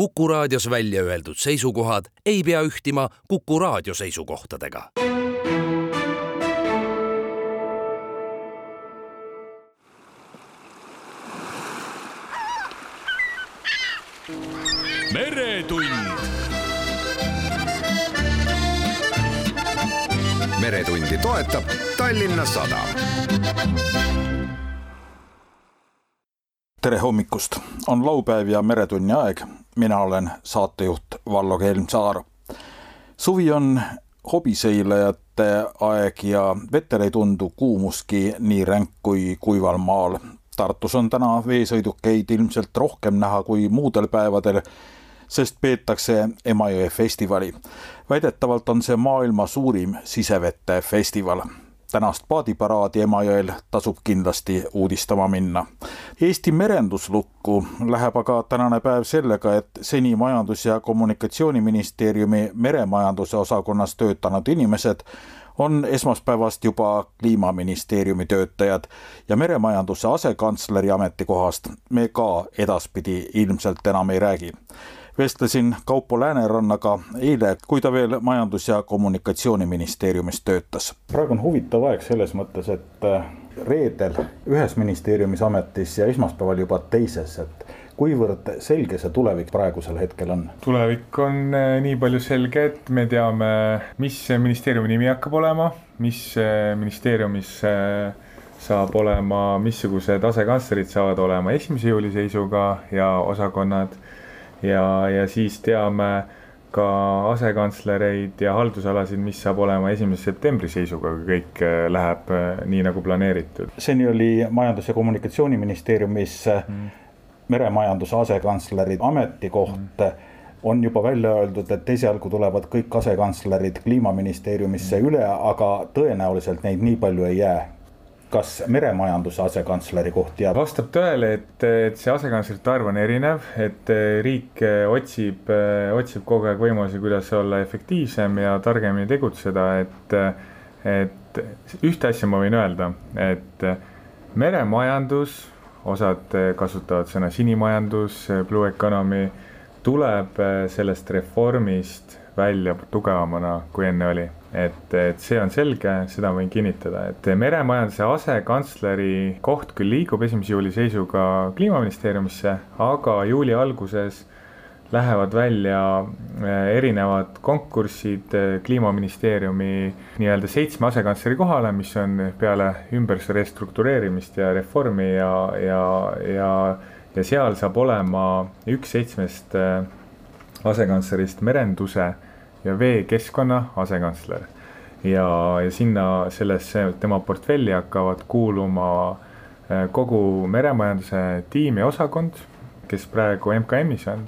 Kuku raadios välja öeldud seisukohad ei pea ühtima Kuku raadio seisukohtadega. meretund. meretundi toetab Tallinna Sadam tere hommikust, on laupäev ja Meretunni aeg. mina olen saatejuht Vallo Kelmsaar. suvi on hobiseilajate aeg ja vetel ei tundu kuumuski nii ränk kui kuival maal. Tartus on täna veesõidukeid ilmselt rohkem näha kui muudel päevadel, sest peetakse Emajõe festivali. väidetavalt on see maailma suurim sisevete festival tänast paadiparaadi Emajõel tasub kindlasti uudistama minna. Eesti merenduslukku läheb aga tänane päev sellega, et seni Majandus- ja Kommunikatsiooniministeeriumi meremajanduse osakonnas töötanud inimesed on esmaspäevast juba Kliimaministeeriumi töötajad ja meremajanduse asekantsleri ametikohast me ka edaspidi ilmselt enam ei räägi vestlesin Kaupo Läänerannaga eile, kui ta veel Majandus- ja Kommunikatsiooniministeeriumis töötas. praegu on huvitav aeg selles mõttes, et äh, reedel ühes ministeeriumis ametis ja esmaspäeval juba teises, et kuivõrd selge see tulevik praegusel hetkel on? tulevik on äh, nii palju selge, et me teame, mis ministeeriumi nimi hakkab olema, mis äh, ministeeriumis saab olema, missugused asekantslerid saavad olema esimese juuli seisuga ja osakonnad ja, ja siis teame ka asekantslereid ja haldusalasid, mis saab olema esimese septembri seisuga, kui kõik äh, läheb äh, nii nagu planeeritud. seni oli Majandus- ja Kommunikatsiooniministeeriumis äh, mm. meremajanduse asekantsleri ametikoht mm on juba välja öeldud, et esialgu tulevad kõik asekantslerid kliimaministeeriumisse üle, aga tõenäoliselt neid nii palju ei jää kas meremajanduse asekantsleri koht jääb? vastab tõele, et, et see asekantslerite arv on erinev, et eh, riik eh, otsib, eh, otsib kogu aeg võimalusi, kuidas olla efektiivsem ja targemini tegutseda, et, et ühte asja ma võin öelda, et meremajandus, osad kasutavad sõna sinimajandus, blue economy, tuleb sellest reformist välja tugevamana, kui enne oli et, et see on selge, seda võin kinnitada, et meremajanduse asekantsleri koht küll liigub esimese juuli seisuga kliimaministeeriumisse, aga juuli alguses lähevad välja eh, erinevad konkursid eh, kliimaministeeriumi nii-öelda seitsme asekantsleri kohale, mis on peale ümber restruktureerimist ja reformi ja, ja, ja, ja seal saab olema üks seitsmest eh, asekantslerist merenduse ja veekeskkonna asekantsler. ja, ja sinna sellesse tema portfelli hakkavad kuuluma äh, kogu meremajanduse tiim ja osakond, kes praegu MKM-is on.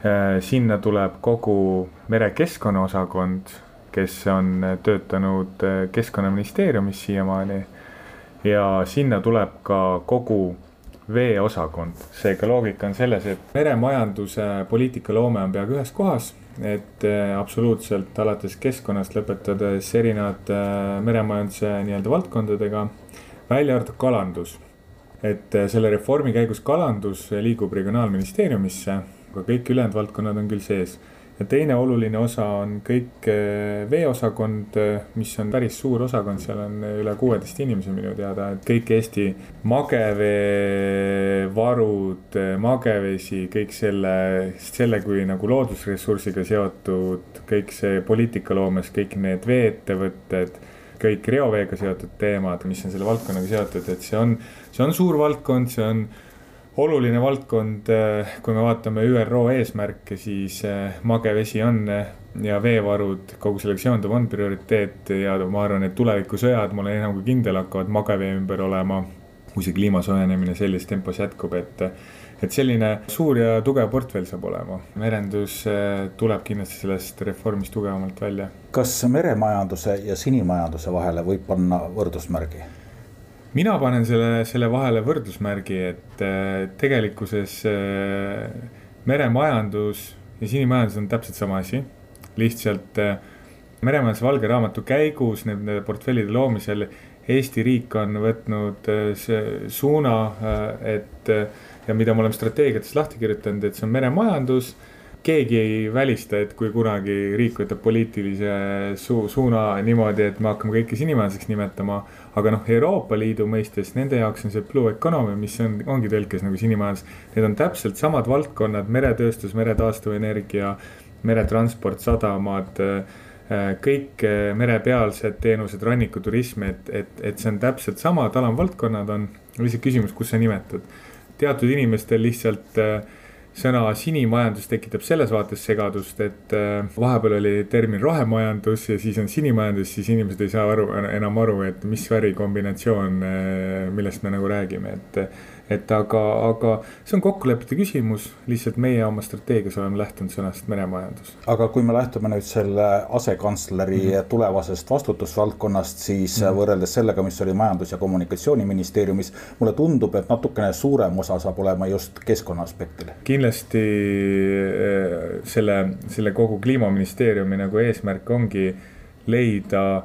Äh, sinna tuleb kogu merekeskkonna osakond, kes on töötanud äh, keskkonnaministeeriumis siiamaani. ja sinna tuleb ka kogu veeosakond, seega loogika on selles, et meremajanduse poliitikaloome on peaaegu ühes kohas et äh, absoluutselt alates keskkonnast lõpetades erinevate äh, meremajanduse nii-öelda valdkondadega, välja arvatud kalandus. et äh, selle reformi käigus kalandus liigub regionaalministeeriumisse, aga kõik ülejäänud valdkonnad on küll sees ja teine oluline osa on kõik eh, veeosakond, eh, mis on päris suur osakond, seal on üle kuueteist inimese minu teada, et kõik Eesti mageveevarud, eh, magevesi, kõik selle, selle kui nagu loodusressursiga seotud, kõik see poliitikaloomes, kõik need vee-ettevõtted kõik reoveega seotud teemad, mis on selle valdkonnaga seotud, et see on, see on suur valdkond, see on oluline valdkond, eh, kui me vaatame ÜRO eesmärke, siis eh, magevesi on eh, ja veevarud, kogu sellega seonduv on prioriteet ja ma arvan, et tulevikusõjad, ma olen enam kui kindel, hakkavad magevee ümber olema. kui see kliima soojenemine sellises tempos jätkub, et, et selline suur ja tugev portfell saab olema. merendus tuleb kindlasti sellest reformist tugevamalt välja. kas meremajanduse ja sinimajanduse vahele võib panna võrdusmärgi? Mina panen selle, selle vahele võrdusmärgi, et äh, tegelikkuses äh, meremajandus ja sinimajandus on täpselt sama asi. lihtsalt äh, meremajanduse valge raamatu käigus nende portfellide loomisel Eesti riik on võtnud suuna, et, ja mida me oleme strateegiates lahti kirjutanud, et see on meremajandus keegi ei välista, et kui kunagi riik võtab poliitilise su suuna niimoodi, et me hakkame kõike sinimajanduseks nimetama. Aga noh, Euroopa Liidu mõistes nende jaoks on see blue economy, mis on, ongi tõlkes nagu sinimajandus. Need on täpselt samad valdkonnad, meretööstus, meretaastuvenergia, meretransport, sadamad kõik merepealsed teenused, rannikuturism, et, et, et see on täpselt samad alamvaldkonnad on, lihtsalt küsimus, kus sa nimetad. teatud inimestel lihtsalt äh, sõna sinimajandus tekitab selles vaates segadust, et äh, vahepeal oli termin rohemajandus ja siis on sinimajandus, siis inimesed ei saa aru, enam aru, et mis värikombinatsioon, äh, millest me nagu räägime, et et aga, aga see on kokkulepete küsimus, lihtsalt meie oma strateegias oleme lähtunud sõnast meremajandus. aga kui me lähtume nüüd selle asekantsleri mm -hmm. tulevasest vastutusvaldkonnast, siis mm -hmm. võrreldes sellega, mis oli Majandus- ja Kommunikatsiooniministeeriumis, mulle tundub, et natukene suurem osa saab olema just keskkonna aspektil. kindlasti äh, selle, selle kogu kliimaministeeriumi nagu eesmärk ongi leida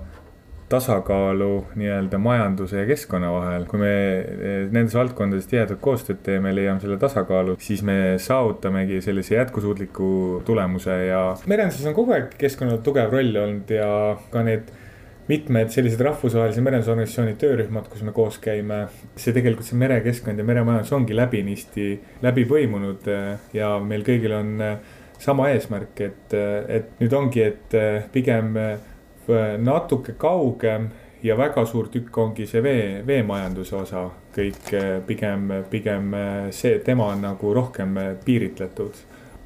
tasakaalu nii-öelda majanduse ja keskkonna vahel. kui me eh, nendes valdkondades tihedat koostööd teeme, leiame selle tasakaalu, siis me saavutamegi sellise jätkusuutliku tulemuse ja merenduses on kogu aeg keskkonnal tugev roll olnud ja ka need mitmed sellised rahvusvahelise merendusorganisatsiooni töörühmad, kus me koos käime. see tegelikult see merekeskkond ja meremajandus ongi läbinisti läbi põimunud eh, ja meil kõigil on eh, sama eesmärk, et, et nüüd ongi, et pigem natuke kaugem ja väga suur tükk ongi see vee, veemajanduse osa. kõik äh, pigem, pigem äh, see, tema on nagu rohkem piiritletud.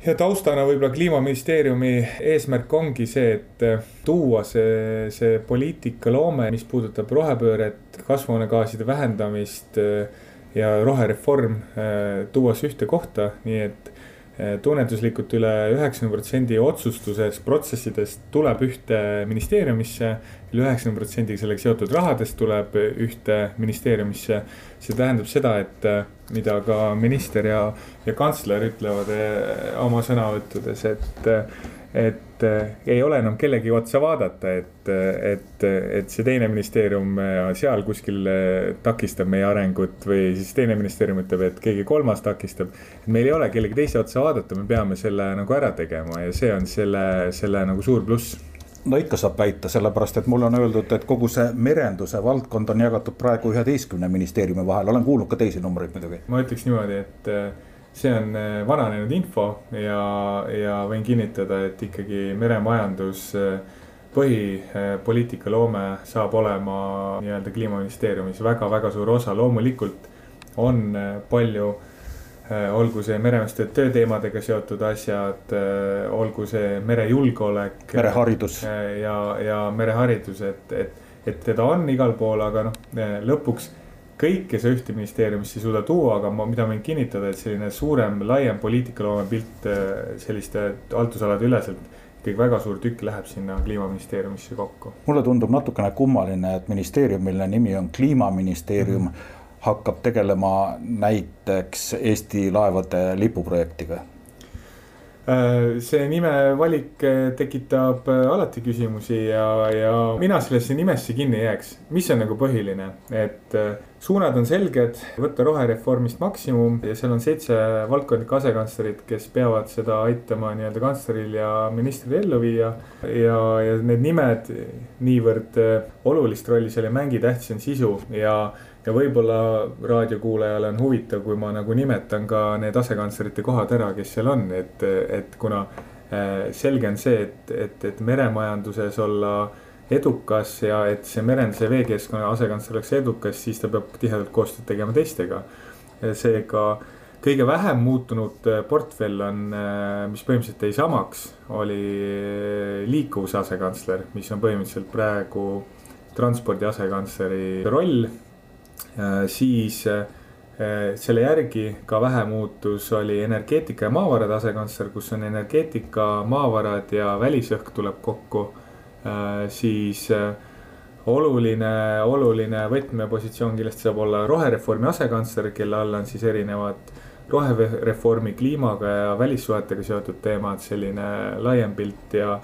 ja taustana võib-olla kliimaministeeriumi eesmärk ongi see, et tuua see, see poliitikaloome, mis puudutab rohepööret, kasvuhoonegaaside vähendamist ja rohereform tuua see ühte kohta, nii et Eh, tunnetuslikult üle üheksakümne protsendi otsustusest, protsessidest tuleb ühte ministeeriumisse. Üle üheksakümne protsendiga sellega seotud rahadest tuleb ühte ministeeriumisse. see tähendab seda, et eh, mida ka minister ja, ja kantsler ütlevad eh, oma sõnavõttudes, et et äh, ei ole enam kellegi otsa vaadata, et, et, et see teine ministeerium seal kuskil takistab meie arengut või siis teine ministeerium ütleb, et keegi kolmas takistab. et meil ei ole kellegi teise otsa vaadata, me peame selle nagu ära tegema ja see on selle, selle nagu suur pluss no ikka saab väita, sellepärast et mulle on öeldud, et kogu see merenduse valdkond on jagatud praegu üheteistkümne ministeeriumi vahel, olen kuulnud ka teisi numbreid muidugi. ma ütleks niimoodi, et see on äh, vananenud info ja, ja võin kinnitada, et ikkagi meremajandus äh, põhipoliitika loome saab olema nii-öelda kliimaministeeriumis väga-väga suur osa, loomulikult on äh, palju olgu see meremeeste tööteemadega seotud asjad, olgu see merejulgeolek. mereharidus. ja, ja mereharidus, et, et, et teda on igal pool, aga noh, lõpuks kõike sa ühte ministeeriumisse ei suuda tuua, aga ma, mida võin kinnitada, et selline suurem, laiem poliitikaloome pilt äh, selliste haldusalade üleselt ikkagi väga suur tükk läheb sinna kliimaministeeriumisse kokku. mulle tundub natukene kummaline, et ministeerium, mille nimi on kliimaministeerium mm, -hmm. Hakkab tegelema näiteks Eesti laevade lipuprojektiga Äh, see nimevalik äh, tekitab äh, alati küsimusi ja, ja mina sellesse nimesse kinni ei jääks. mis on nagu põhiline, et suunad on selged, võtta rohereformist maksimum ja seal on seitse valdkondlikku asekantslerit, kes peavad seda aitama nii-öelda kantsleril ja ministril ellu viia. ja, ja need nimed niivõrd olulist rolli seal ei mängi, tähtis on sisu ja ja võib-olla raadiokuulajale on huvitav, kui ma nagu nimetan ka need asekantslerite kohad ära, kes seal on, et, et kuna äh, selge on see, et, et, et meremajanduses olla edukas ja et see merenduse veekeskkonna asekantsler oleks edukas, siis ta peab tihedalt koostööd tegema teistega. seega kõige vähem muutunud äh, portfell on, äh, mis põhimõtteliselt jäi samaks, oli liikuvuse asekantsler, mis on põhimõtteliselt praegu transpordi asekantsleri roll siis äh, selle järgi ka vähe muutus, oli energeetika ja maavarade asekantsler, kus on energeetika, maavarad ja välisõhk tuleb kokku. Äh, siis oluline, oluline võtmepositsioon kindlasti saab olla rohereformi asekantsler, kelle all on siis erinevad rohereformi, kliimaga ja välissuhetega seotud teemad, selline laiem pilt ja,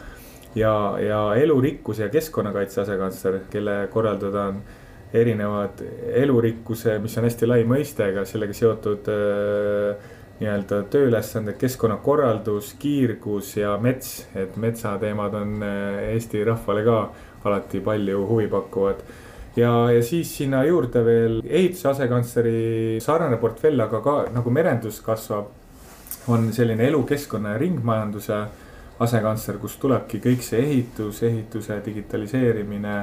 ja, ja elurikkuse ja keskkonnakaitse asekantsler, kelle korraldada on erinevad elurikkuse, mis on hästi lai mõiste, aga sellega seotud äh, nii-öelda tööülesanded, keskkonnakorraldus, kiirgus ja mets, et metsateemad on äh, Eesti rahvale ka alati palju huvi pakuvad ja, ja siis sinna juurde veel ehituse asekantsleri sarnane portfell, aga ka nagu merendus kasvab. on selline elukeskkonna ja ringmajanduse asekantsler, kus tulebki kõik see ehitus, ehituse digitaliseerimine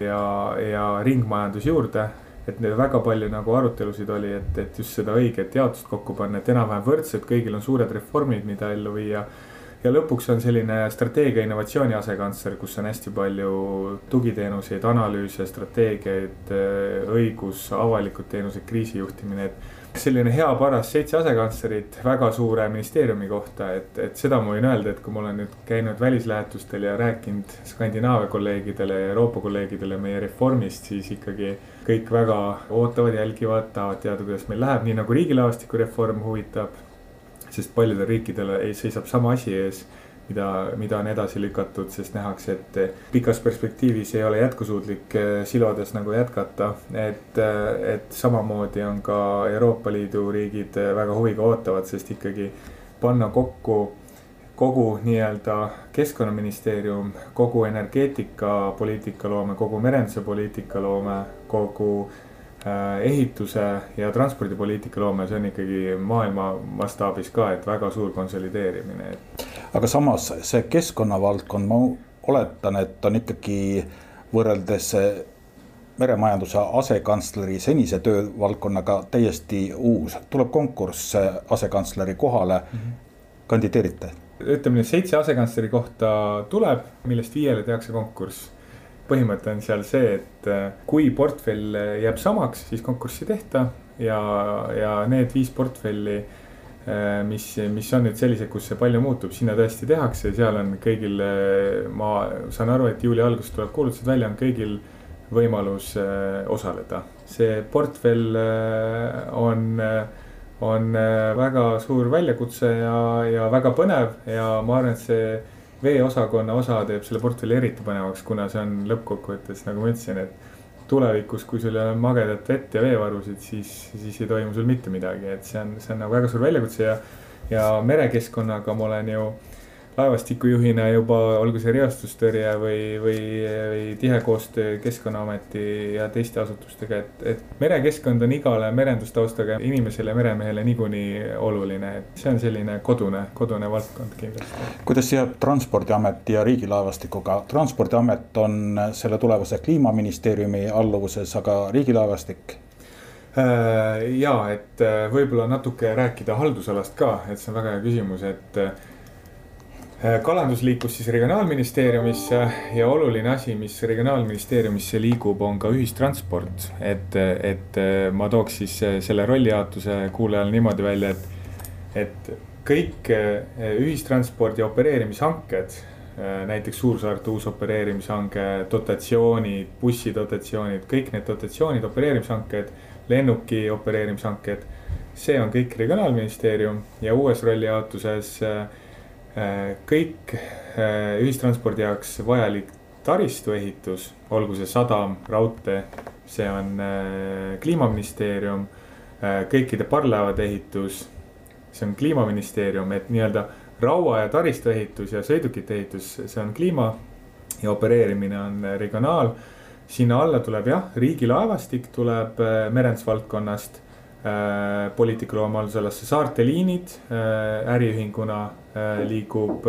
ja, ja ringmajandus juurde. et väga palju nagu arutelusid oli, et, et just seda õiget jaotust kokku panna, et enam-vähem võrdselt, kõigil on suured reformid, mida ellu viia ja lõpuks on selline strateegia innovatsiooni asekantsler, kus on hästi palju tugiteenuseid, analüüse, strateegiaid, õigus, avalikud teenused, kriisijuhtimine, et selline hea paras seitse asekantslerit väga suure ministeeriumi kohta, et, et seda ma võin öelda, et kui ma olen nüüd käinud välislähetustel ja rääkinud Skandinaavia kolleegidele ja Euroopa kolleegidele meie reformist, siis ikkagi kõik väga ootavad, jälgivad, tahavad teada, kuidas meil läheb, nii nagu riigilaevastiku reform huvitab. sest paljudel riikidel seisab sama asi ees mida, mida on edasi lükatud, sest nähakse, et pikas perspektiivis ei ole jätkusuutlik eh, silodes nagu jätkata. et, eh, et samamoodi on ka Euroopa Liidu riigid eh, väga huviga ootavad, sest ikkagi panna kokku kogu nii-öelda keskkonnaministeerium, kogu energeetikapoliitika loome, kogu merenduse poliitika loome, kogu ehituse ja transpordipoliitika loome, see on ikkagi maailma mastaabis ka, et väga suur konsolideerimine, aga samas see keskkonnavaldkond, ma oletan, et on ikkagi võrreldes meremajanduse asekantsleri senise töövaldkonnaga täiesti uus, tuleb konkurss asekantsleri kohale mm, -hmm. kandideerite? ütleme nii, seitse asekantsleri kohta tuleb, millest viiele tehakse konkurss. Põhimõte on seal see, et kui portfell jääb samaks, siis konkurssi ei tehta ja, ja need viis portfelli Äh, mis, mis on nüüd sellised, kus see palju muutub, sinna tõesti tehakse, seal on kõigil, äh, ma saan aru, et juuli alguses tulevad kuulutused välja, on kõigil võimalus äh, osaleda. see portfell on, on väga suur väljakutse ja, ja väga põnev ja ma arvan, et see veeosakonna osa teeb selle portfelli eriti põnevaks, kuna see on lõppkokkuvõttes, nagu ma ütlesin, et tulevikus, kui sul ei ole magedat vett ja veevarusid, siis, siis ei toimu sul mitte midagi, et see on, see on nagu väga suur väljakutse ja. ja merekeskkonnaga ma olen ju laevastikujuhina juba, olgu see reostustõrje või, või, või tihe koostöö Keskkonnaameti ja teiste asutustega, et, et merekeskkond on igale merendustaustaga inimesele, meremehele niikuinii oluline, et see on selline kodune, kodune valdkond kindlasti. kuidas jääb Transpordiameti ja Riigilaevastikuga, Transpordiamet on selle tulevase kliimaministeeriumi alluvuses, aga Riigilaevastik äh, ja et äh, võib-olla natuke rääkida haldusalast ka, et see on väga hea küsimus, et Äh, kalandus liikus siis regionaalministeeriumisse ja oluline asi, mis regionaalministeeriumisse liigub, on ka ühistransport. et, et äh, ma tooks siis äh, selle rollijaotuse kuulajale niimoodi välja, et, et kõik ühistranspordi opereerimishanked, näiteks Suursaarte uus opereerimishange, dotatsioonid, bussidotatsioonid, kõik need dotatsioonid, opereerimishanked, lennuki opereerimishanked, see on kõik regionaalministeerium ja uues rollijaotuses äh, Äh, kõik äh, ühistranspordi jaoks vajalik taristu ehitus, olgu see sadam, raudtee, see on äh, kliimaministeerium. kõikide parvlaevade ehitus, see on kliimaministeerium, et nii-öelda raua ja taristu ehitus ja sõidukite ehitus, see on kliima ja opereerimine on regionaal. sinna alla tuleb jah, riigilaevastik tuleb merendusvaldkonnast Äh, poliitikaloome haldusalasse, saarte liinid äh, äriühinguna äh, liigub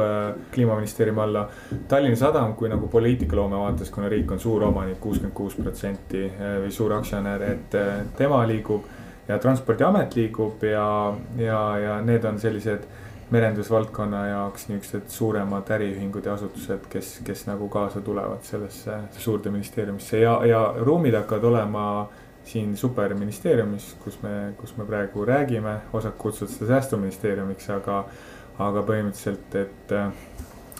kliimaministeeriumi alla. Tallinna Sadam kui nagu poliitikaloome vaates, kuna riik on suur omanik, kuuskümmend kuus protsenti või suur aktsionär, et tema liigub. ja transpordiamet liigub ja, ja, ja need on sellised merendusvaldkonna jaoks niisugused suuremad äriühingud ja asutused, kes, kes nagu kaasa tulevad sellesse suurde ministeeriumisse ja, ja ruumid hakkavad olema siin superministeeriumis, kus me, kus me praegu räägime, osad kutsuvad seda säästuministeeriumiks, aga, aga põhimõtteliselt, et,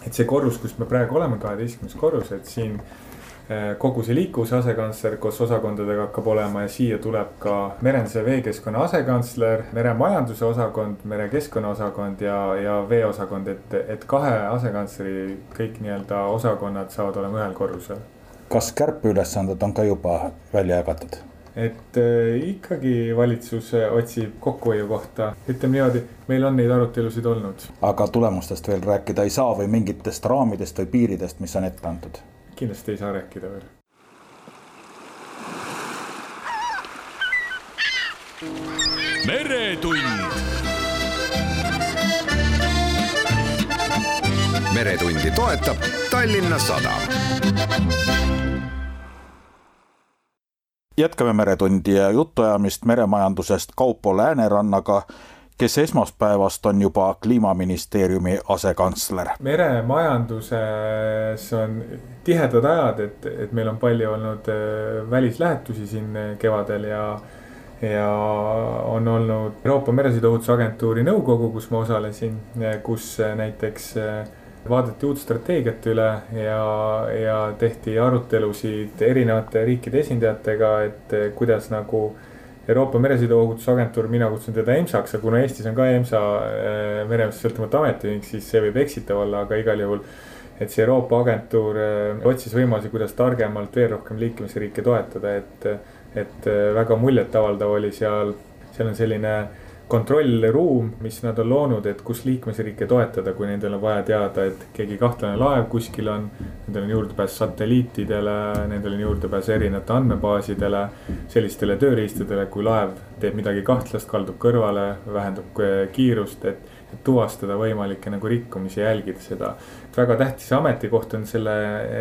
et see korrus, kus me praegu oleme, kaheteistkümnes korrus, et siin eh, kogu see liikuvuse asekantsler koos osakondadega hakkab olema ja siia tuleb ka merenduse veekeskkonna asekantsler, meremajanduse osakond, merekeskkonna osakond ja, ja veeosakond, et, et kahe asekantsleri kõik nii-öelda osakonnad saavad olema ühel korrusel kas kärpeülesanded on ka juba välja jagatud? Et äh, ikkagi valitsus otsib kokkuhoiukohta, ütleme niimoodi, meil on neid arutelusid olnud. aga tulemustest veel rääkida ei saa või mingitest raamidest või piiridest, mis on ette antud? kindlasti ei saa rääkida veel. meretund. meretundi toetab Tallinna Sadam jätkame Meretundi ja jutuajamist meremajandusest Kaupo Läänerannaga, kes esmaspäevast on juba kliimaministeeriumi asekantsler. meremajanduses on tihedad ajad, et, et meil on palju olnud äh, välislähetusi siin kevadel ja ja on olnud Euroopa Meresõiduohutusagentuuri nõukogu, kus ma osalesin, kus näiteks äh, vaadati uut strateegiat üle ja, ja tehti arutelusid erinevate riikide esindajatega, et kuidas nagu Euroopa Meresõiduohutusagentuur, mina kutsun teda EMSA-ks, aga kuna Eestis on ka EMSA äh, meremeeste sõltumatu ametiühing, siis see võib eksitav olla, aga igal juhul. et see Euroopa agentuur äh, otsis võimalusi, kuidas targemalt veel rohkem liikmesriike toetada, et, et äh, väga muljetavaldav oli seal, seal on selline kontrollruum, mis nad on loonud, et kus liikmesriike toetada, kui nendel on vaja teada, et keegi kahtlane laev kuskil on. Nendel on juurdepääs satelliitidele, nendel on juurdepääs erinevate andmebaasidele, sellistele tööriistadele, kui laev teeb midagi kahtlast, kaldub kõrvale, vähendab kiirust, et, et tuvastada võimalikke nagu rikkumisi jälgida seda. väga tähtis ametikoht on selle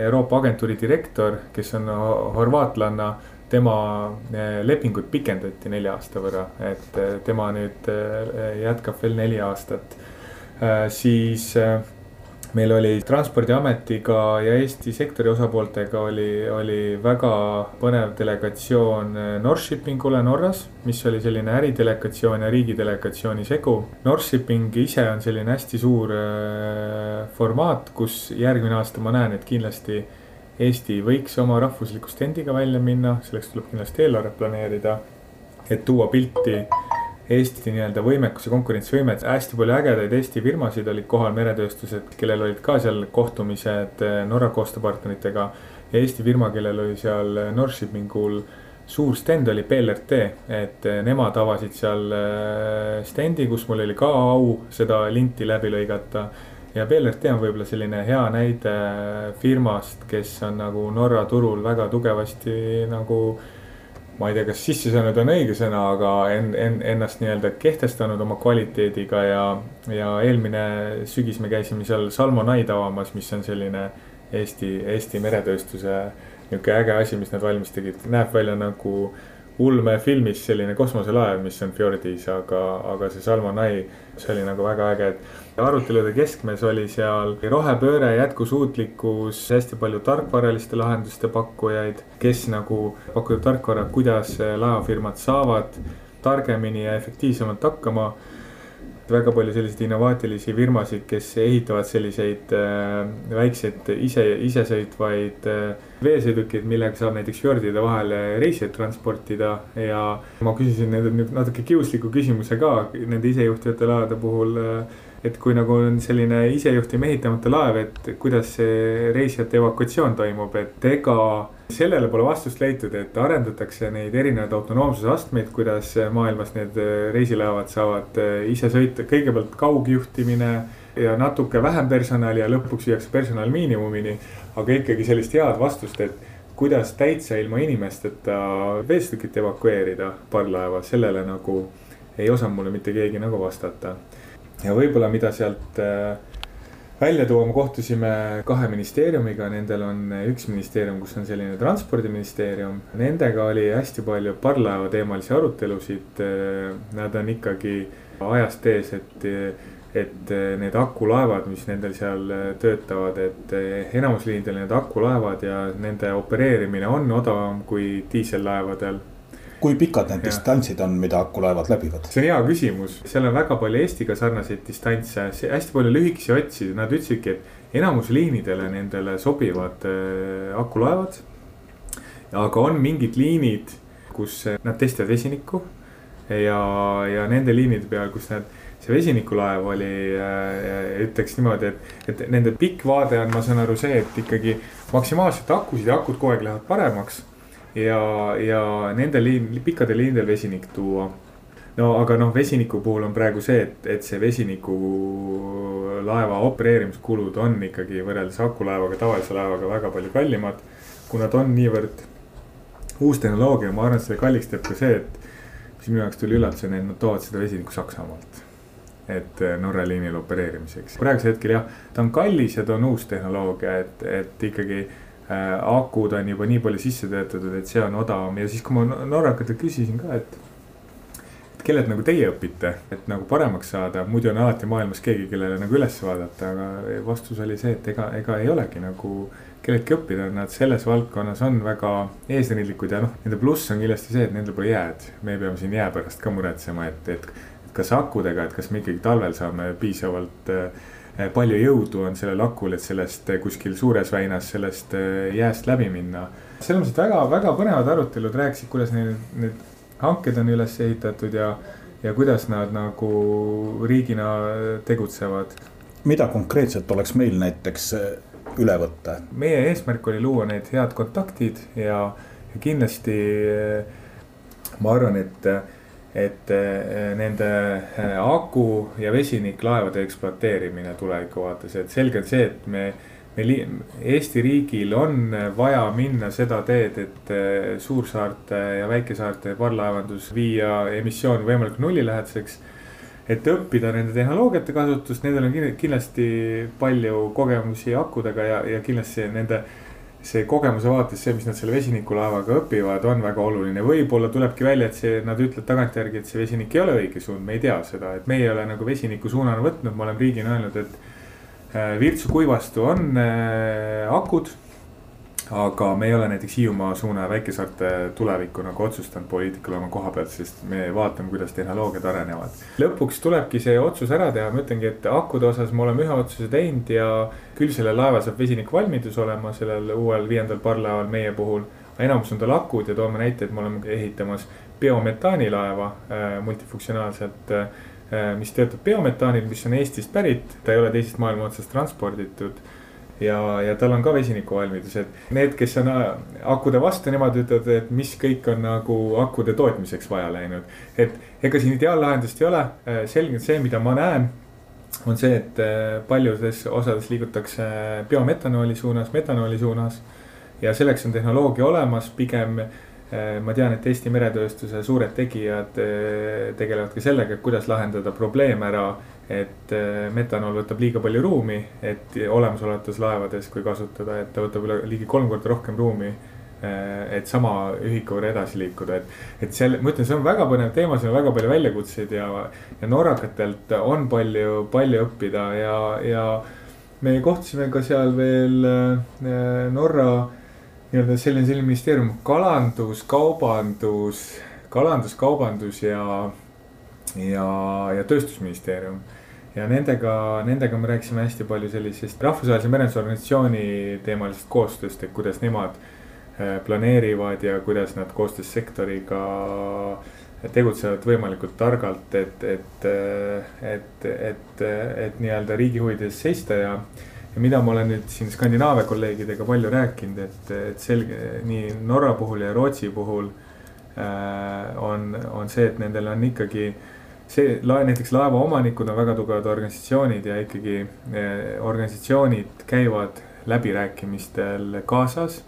Euroopa agentuuri direktor, kes on horvaatlanna tema eh, lepingut pikendati nelja aasta võrra, et eh, tema nüüd eh, jätkab veel neli aastat. siis meil oli transpordiametiga ja Eesti sektori osapooltega oli, oli väga põnev delegatsioon Northshippingule Norras, mis oli selline äridelegatsioon ja riigidelegatsiooni segu. Northshipping ise on selline hästi suur formaat, kus järgmine aasta ma näen, et kindlasti Eesti võiks oma rahvusliku stendiga välja minna, selleks tuleb kindlasti eelarvet planeerida. et tuua pilti Eesti nii-öelda võimekus ja konkurentsivõimet, hästi palju ägedaid Eesti firmasid olid kohal, meretööstused, kellel olid ka seal kohtumised eh, Norra koostööpartneritega. Eesti firma, kellel oli seal Northshippingul suur stend oli BLRT, et eh, nemad avasid seal eh, stendi, kus mul oli ka au seda linti läbi lõigata ja BLRT on võib-olla selline hea näide firmast, kes on nagu Norra turul väga tugevasti nagu. ma ei tea, kas sisse saanud on õige sõna, aga en-, en-, ennast nii-öelda kehtestanud oma kvaliteediga ja, ja eelmine sügis me käisime seal Salmonaid avamas, mis on selline Eesti, Eesti meretööstuse nihuke äge asi, mis nad valmis tegid, näeb välja nagu ulmefilmis selline kosmoselaev, mis on fjordis, aga, aga see Salmonai, see oli nagu väga äge, et arutelude keskmes oli seal rohepööre, jätkusuutlikkus, hästi palju tarkvaraliste lahenduste pakkujaid, kes nagu pakuvad tarkvara, kuidas laevafirmad saavad targemini ja efektiivsemalt hakkama väga palju selliseid innovaatilisi firmasid, kes ehitavad selliseid äh, väikseid ise, isesõitvaid äh, veesõidukeid, millega saab näiteks fjordide vahel reisijaid transportida. ja ma küsisin nende natuke kiusliku küsimuse ka nende isejuhtivate laevade puhul äh, et kui nagu on selline isejuhtiv mehitamata laev, et kuidas see reisijate evakuatsioon toimub, et ega sellele pole vastust leitud, et arendatakse neid erinevaid autonoomsuse astmeid, kuidas maailmas need reisilaevad saavad äh, ise sõita, kõigepealt kaugjuhtimine ja natuke vähem personali ja lõpuks viiakse personal miinimumini. aga ikkagi sellist head vastust, et kuidas täitsa ilma inimesteta veesõidukit evakueerida parvlaeva, sellele nagu ei osanud mulle mitte keegi nagu vastata ja võib-olla, mida sealt äh, välja tuua, me kohtusime kahe ministeeriumiga, nendel on üks ministeerium, kus on selline transpordiministeerium. Nendega oli hästi palju parvlaeva teemalisi arutelusid. Äh, nad on ikkagi ajast ees, et, et need akulaevad, mis nendel seal töötavad, et enamus liinidel need akulaevad ja nende opereerimine on odavam kui diisellaevadel kui pikad need ja. distantsid on, mida akulaevad läbivad? see on hea küsimus, seal on väga palju Eestiga sarnaseid distantse, hästi palju lühikesi otsi, nad ütlesidki, et enamus liinidele nendele sobivad äh, akulaevad. aga on mingid liinid, kus nad testivad vesinikku ja, ja nende liinide peal, kus nad see vesinikulaev oli, ütleks niimoodi, et, et nende pikk vaade on, ma saan aru, see, et ikkagi maksimaalselt akusid ja akud kogu aeg lähevad paremaks. Ja, ja nende liin, pikkadel liinidel vesinik tuua no aga noh, vesiniku puhul on praegu see, et, et see vesinikulaeva opereerimiskulud on ikkagi võrreldes akulaevaga, tavalise laevaga väga palju kallimad. kuna ta on niivõrd uus tehnoloogia, ma arvan, et selle kalliks teeb ka see, et mis minu jaoks tuli üllatusena, et nad toovad seda vesinikku Saksamaalt. et eh, Norra liinil opereerimiseks, praegusel hetkel jah, ta on kallis ja ta on uus tehnoloogia, et, et ikkagi akud on juba nii palju sisse töötatud, et see on odavam ja siis, kui ma norrakatelt küsisin ka, et kellelt nagu teie õpite, et nagu paremaks saada, muidu on alati maailmas keegi, kellele nagu üles vaadata, aga vastus oli see, et ega, ega ei olegi nagu kelleltki õppida, nad selles valdkonnas on väga eesrindlikud ja noh, nende pluss on kindlasti see, et nendel pole jääd. me peame siin jää pärast ka muretsema, et, et, et kas akudega, et kas me ikkagi talvel saame piisavalt äh, palju jõudu on sellel akul, et sellest kuskil suures väinas sellest äh, jääst läbi minna. selles mõttes, et väga, väga põnevad arutelud rääkisid, kuidas neil need hanked on üles ehitatud ja, ja kuidas nad nagu riigina tegutsevad. mida konkreetselt oleks meil näiteks eh, üle võtta? meie eesmärk oli luua need head kontaktid ja, ja kindlasti eh, ma arvan, et, et eh, nende aku ja vesiniklaevade ekspluateerimine tuleviku vaates, et selge on see, et me meil Eesti riigil on vaja minna seda teed, et eh, suursaarte ja väikesaarte parvlaevandus viia emissioon võimalikult nullilähedaseks. et õppida nende tehnoloogiate kasutust, nendel on kindlasti palju kogemusi akudega ja, ja kindlasti nende see kogemuse vaates, see, mis nad selle vesinikulaevaga õpivad, on väga oluline. võib-olla tulebki välja, et see, nad ütlevad tagantjärgi, et see vesinik ei ole õige suund, me ei tea seda, et meie ei ole nagu vesiniku suunana võtnud, me oleme riigina öelnud, et Äh, Virtsu kuivastu on äh, akud. Aga me ei ole näiteks Hiiumaa suuna väikesaarte tulevikku nagu otsustanud poliitikal oma koha pealt, sest me vaatame, kuidas tehnoloogiad arenevad. lõpuks tulebki see otsus ära teha, ma ütlengi, et akude osas me oleme ühe otsuse teinud ja küll sellel laeval saab vesinikvalmidus olema, sellel uuel viiendal parvlaeval meie puhul. enamus on tal akud ja toome näite, et me oleme ehitamas biometaanilaeva äh, multifunktsionaalselt Äh, mis töötab biometaanil, mis on Eestist pärit, ta ei ole teisest maailma otsast transporditud. Ja, ja tal on ka vesinikuvalmidus, et need, kes on äh, akude vastu, nemad ütlevad, et mis kõik on nagu akude tootmiseks vaja läinud. et ega siin ideaallahendust ei ole, äh, selge on see, mida ma näen on see, et paljudes osades liigutakse biometanooli suunas, metanooli suunas. ja selleks on tehnoloogia olemas, pigem Äh, ma tean, et Eesti meretööstuse suured tegijad äh, tegelevad ka sellega, et kuidas lahendada probleem ära. Et äh, metanool võtab liiga palju ruumi, et olemasolevates laevades, kui kasutada, et ta võtab üle ligi kolm korda rohkem ruumi. et sama ühiku võrra edasi liikuda, et, et seal, ma ütlen, see on väga põnev teema, siin on väga palju väljakutseid ja, ja norrakatelt on palju, palju õppida ja, ja me kohtusime ka seal veel Norra nii-öelda selline, selline ministeerium, kalandus, kaubandus, kalandus, kaubandus ja, ja, ja tööstusministeerium. ja nendega, nendega me rääkisime hästi palju sellisest rahvusvahelise merendusorganisatsiooni teemalisest koostööst, et kuidas nemad äh, planeerivad ja kuidas nad koostöös sektoriga tegutsevad võimalikult targalt, et, et, et, et, et, et nii-öelda riigi huvides seista ja ja mida ma olen nüüd siin Skandinaavia kolleegidega palju rääkinud, et, et selge nii Norra puhul ja Rootsi puhul äh, on, on see, et nendel on ikkagi see lae, näiteks laevaomanikud on väga tugevad organisatsioonid ja ikkagi äh, organisatsioonid käivad läbirääkimistel kaasas.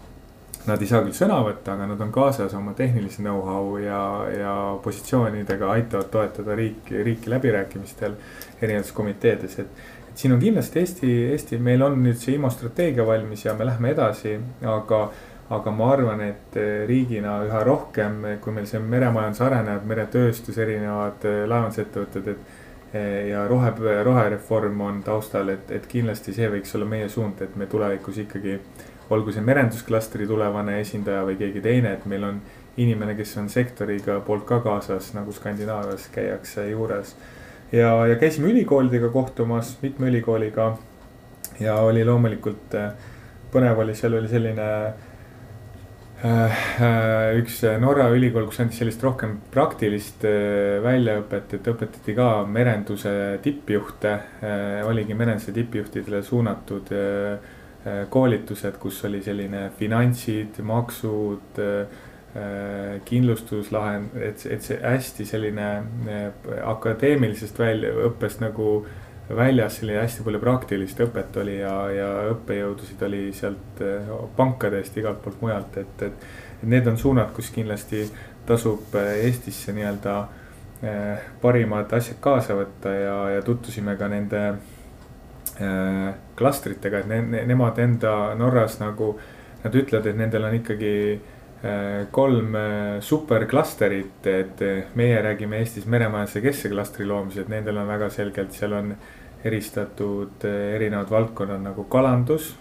Nad ei saa küll sõna võtta, aga nad on kaasas oma tehnilise know-how ja, ja positsioonidega aitavad toetada riiki, riiki läbirääkimistel erinevates komiteedes, et siin on kindlasti Eesti, Eesti, meil on nüüd see IMO strateegia valmis ja me lähme edasi, aga aga ma arvan, et eh, riigina üha rohkem, kui meil see meremajandus areneb, meretööstus, erinevad eh, laevandusettevõtted, et. Eh, ja rohe, rohereform on taustal, et, et kindlasti see võiks olla meie suund, et me tulevikus ikkagi. olgu see merendusklastri tulevane esindaja või keegi teine, et meil on inimene, kes on sektoriga poolt ka kaasas, nagu Skandinaavias käiakse juures ja, ja käisime ülikoolidega kohtumas, mitme ülikooliga. ja oli loomulikult äh, põnev oli, seal oli selline üks Norra ülikool, kus andis sellist rohkem praktilist väljaõpet, et õpetati ka merenduse tippjuhte. oligi merenduse tippjuhtidele suunatud koolitused, kus oli selline finantsid, maksud Äh, kindlustuslahend, et, et see hästi selline äh, akadeemilisest väljaõppest nagu väljas selline hästi palju praktilist õpet oli ja, ja õppejõudusid oli sealt äh, pankadest, igalt poolt mujalt, et, et. et need on suunad, kus kindlasti tasub Eestisse nii-öelda parimad asjad kaasa võtta ja, ja tutvusime ka nende äh, klastritega, et ne, ne, nemad enda Norras nagu. Nad ütlevad, et nendel on ikkagi kolm äh, superklasterit, et äh, meie räägime Eestis meremajanduse keskklastri loomised, nendel on väga selgelt, seal on eristatud erinevad valdkonnad nagu kalandus.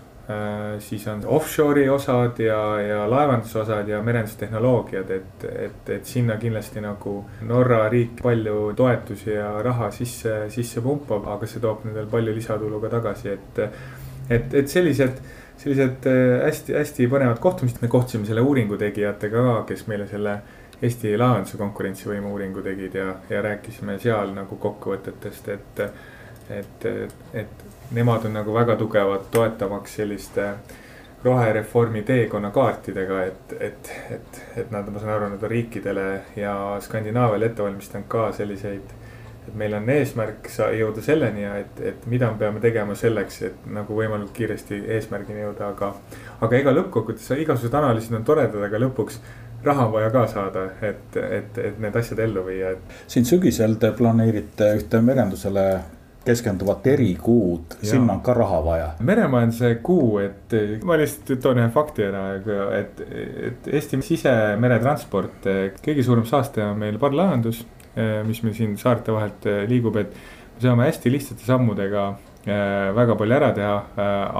siis on offshore'i osad ja, ja laevanduse osad ja merendustehnoloogiad, et, et, et sinna kindlasti nagu Norra riik palju toetusi ja raha sisse, sisse pumpab, aga see toob nendel palju lisatulu ka tagasi, et. et, et sellised sellised hästi-hästi äh, põnevad kohtumised, me kohtusime selle uuringu tegijatega ka, kes meile selle Eesti laevanduse konkurentsivõime uuringu tegid ja, ja rääkisime seal nagu kokkuvõtetest, et. et, et nemad on nagu väga tugevad toetamaks selliste rohereformi teekonnakaartidega, et, et, et, et nad, ma saan aru, nad on riikidele ja Skandinaaviale ette valmistanud ka selliseid et meil on eesmärk jõuda selleni ja et, et mida me peame tegema selleks, et nagu võimalikult kiiresti eesmärgini jõuda, aga. aga ega lõppkokkuvõttes igasugused analüüsid on toredad, aga lõpuks raha on vaja ka saada, et, et, et need asjad ellu viia, et. siin sügisel te planeerite ühte merendusele keskenduvat erikuud, sinna on ka raha vaja. meremajanduse kuu, et ma lihtsalt toon ühe fakti ära, et, et Eesti sisemeretransport, kõige suurem saastaja on meil parvlaevandus mis meil siin saarte vahelt äh, liigub, et me saame hästi lihtsate sammudega äh, väga palju ära teha,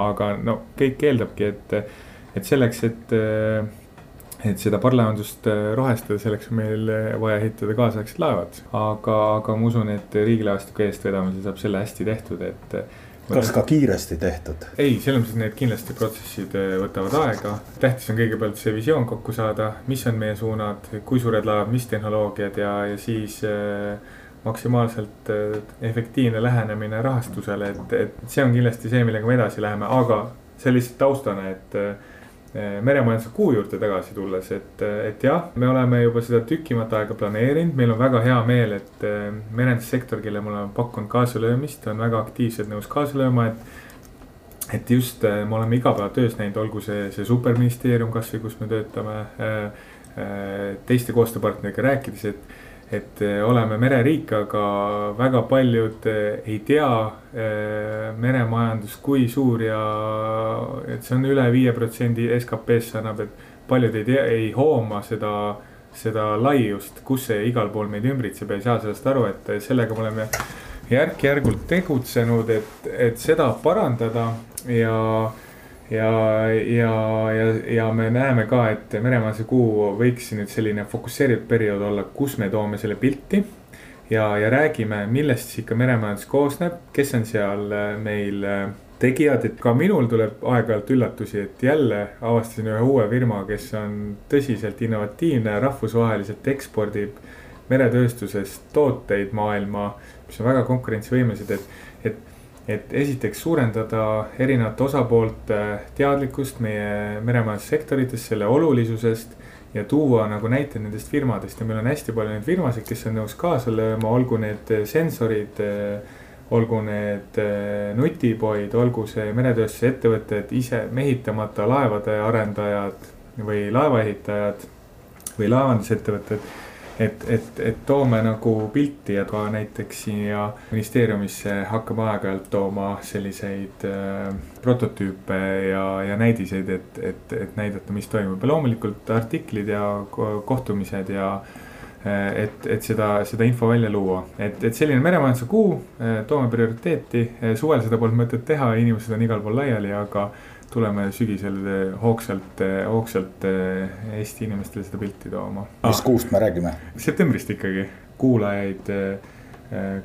aga no kõik eeldabki, et, et selleks, et et seda parvlaevandust rohestada, selleks on meil vaja ehitada kaasaegsed laevad. aga, aga ma usun, et riigilaevastiku eestvedamisel saab selle hästi tehtud, et. Kas ka kiiresti tehtud? ei, selles mõttes, need kindlasti protsessid võtavad aega. tähtis on kõigepealt see visioon kokku saada, mis on meie suunad, kui suured laevad, mis tehnoloogiad ja, ja siis äh, maksimaalselt äh, efektiivne lähenemine rahastusele, et, et see on kindlasti see, millega me edasi läheme, aga see lihtsalt taustana, et äh, Eh, meremajanduse kuu juurde tagasi tulles, et, et jah, me oleme juba seda tükimat aega planeerinud, meil on väga hea meel, et eh, merendussektor, kelle me oleme pakkunud kaasalöömist, on väga aktiivselt nõus kaasa lööma, et. et just eh, me oleme igapäevatöös näinud, olgu see, see superministeerium kasvõi, kus me töötame teiste koostööpartneritega rääkides, et et eh, oleme mereriik, aga väga paljud eh, ei tea eh, meremajandust, kui suur ja et see on üle viie protsendi SKP-st, see annab, et paljud ei tea, ei hooma seda, seda laiust, kus see igal pool meid ümbritseb ja ei saa sellest aru, et sellega me oleme järk-järgult tegutsenud, et, et seda parandada ja ja, ja, ja, ja me näeme ka, et meremajanduse kuu võiks nüüd selline fokusseeritud periood olla, kus me toome selle pilti. ja, ja räägime, millest siis ikka meremajandus koosneb, kes on seal äh, meil äh, tegijad, et ka minul tuleb aeg-ajalt üllatusi, et jälle avastasin ühe uue firma, kes on tõsiselt innovatiivne, rahvusvaheliselt ekspordib meretööstusest tooteid maailma, mis on väga konkurentsivõimelised, et, et esiteks suurendada erinevate osapoolte teadlikkust meie meremajandussektorites, selle olulisusest. ja tuua nagu näiteid nendest firmadest ja meil on hästi palju neid firmasid, kes on nõus kaasa lööma, olgu need sensorid. olgu need eh, nutipoid, olgu see meretööstuse ettevõtted, ise mehitamata laevade arendajad või laevaehitajad või laevandusettevõtted et, et, et toome nagu pilti ja ka näiteks siia ministeeriumisse hakkame aeg-ajalt tooma selliseid äh, prototüüpe ja, ja näidiseid, et, et, et näidata, mis toimub. Ja loomulikult artiklid ja kohtumised ja äh, et, et seda, seda info välja luua, et, et selline meremajanduse kuu, äh, toome prioriteeti, suvel seda polnud mõtet teha, inimesed on igal pool laiali, aga tuleme sügisel eh, hoogsalt, eh, hoogsalt eh, Eesti inimestele seda pilti tooma. mis ah. kuust me räägime? septembrist ikkagi, kuulajaid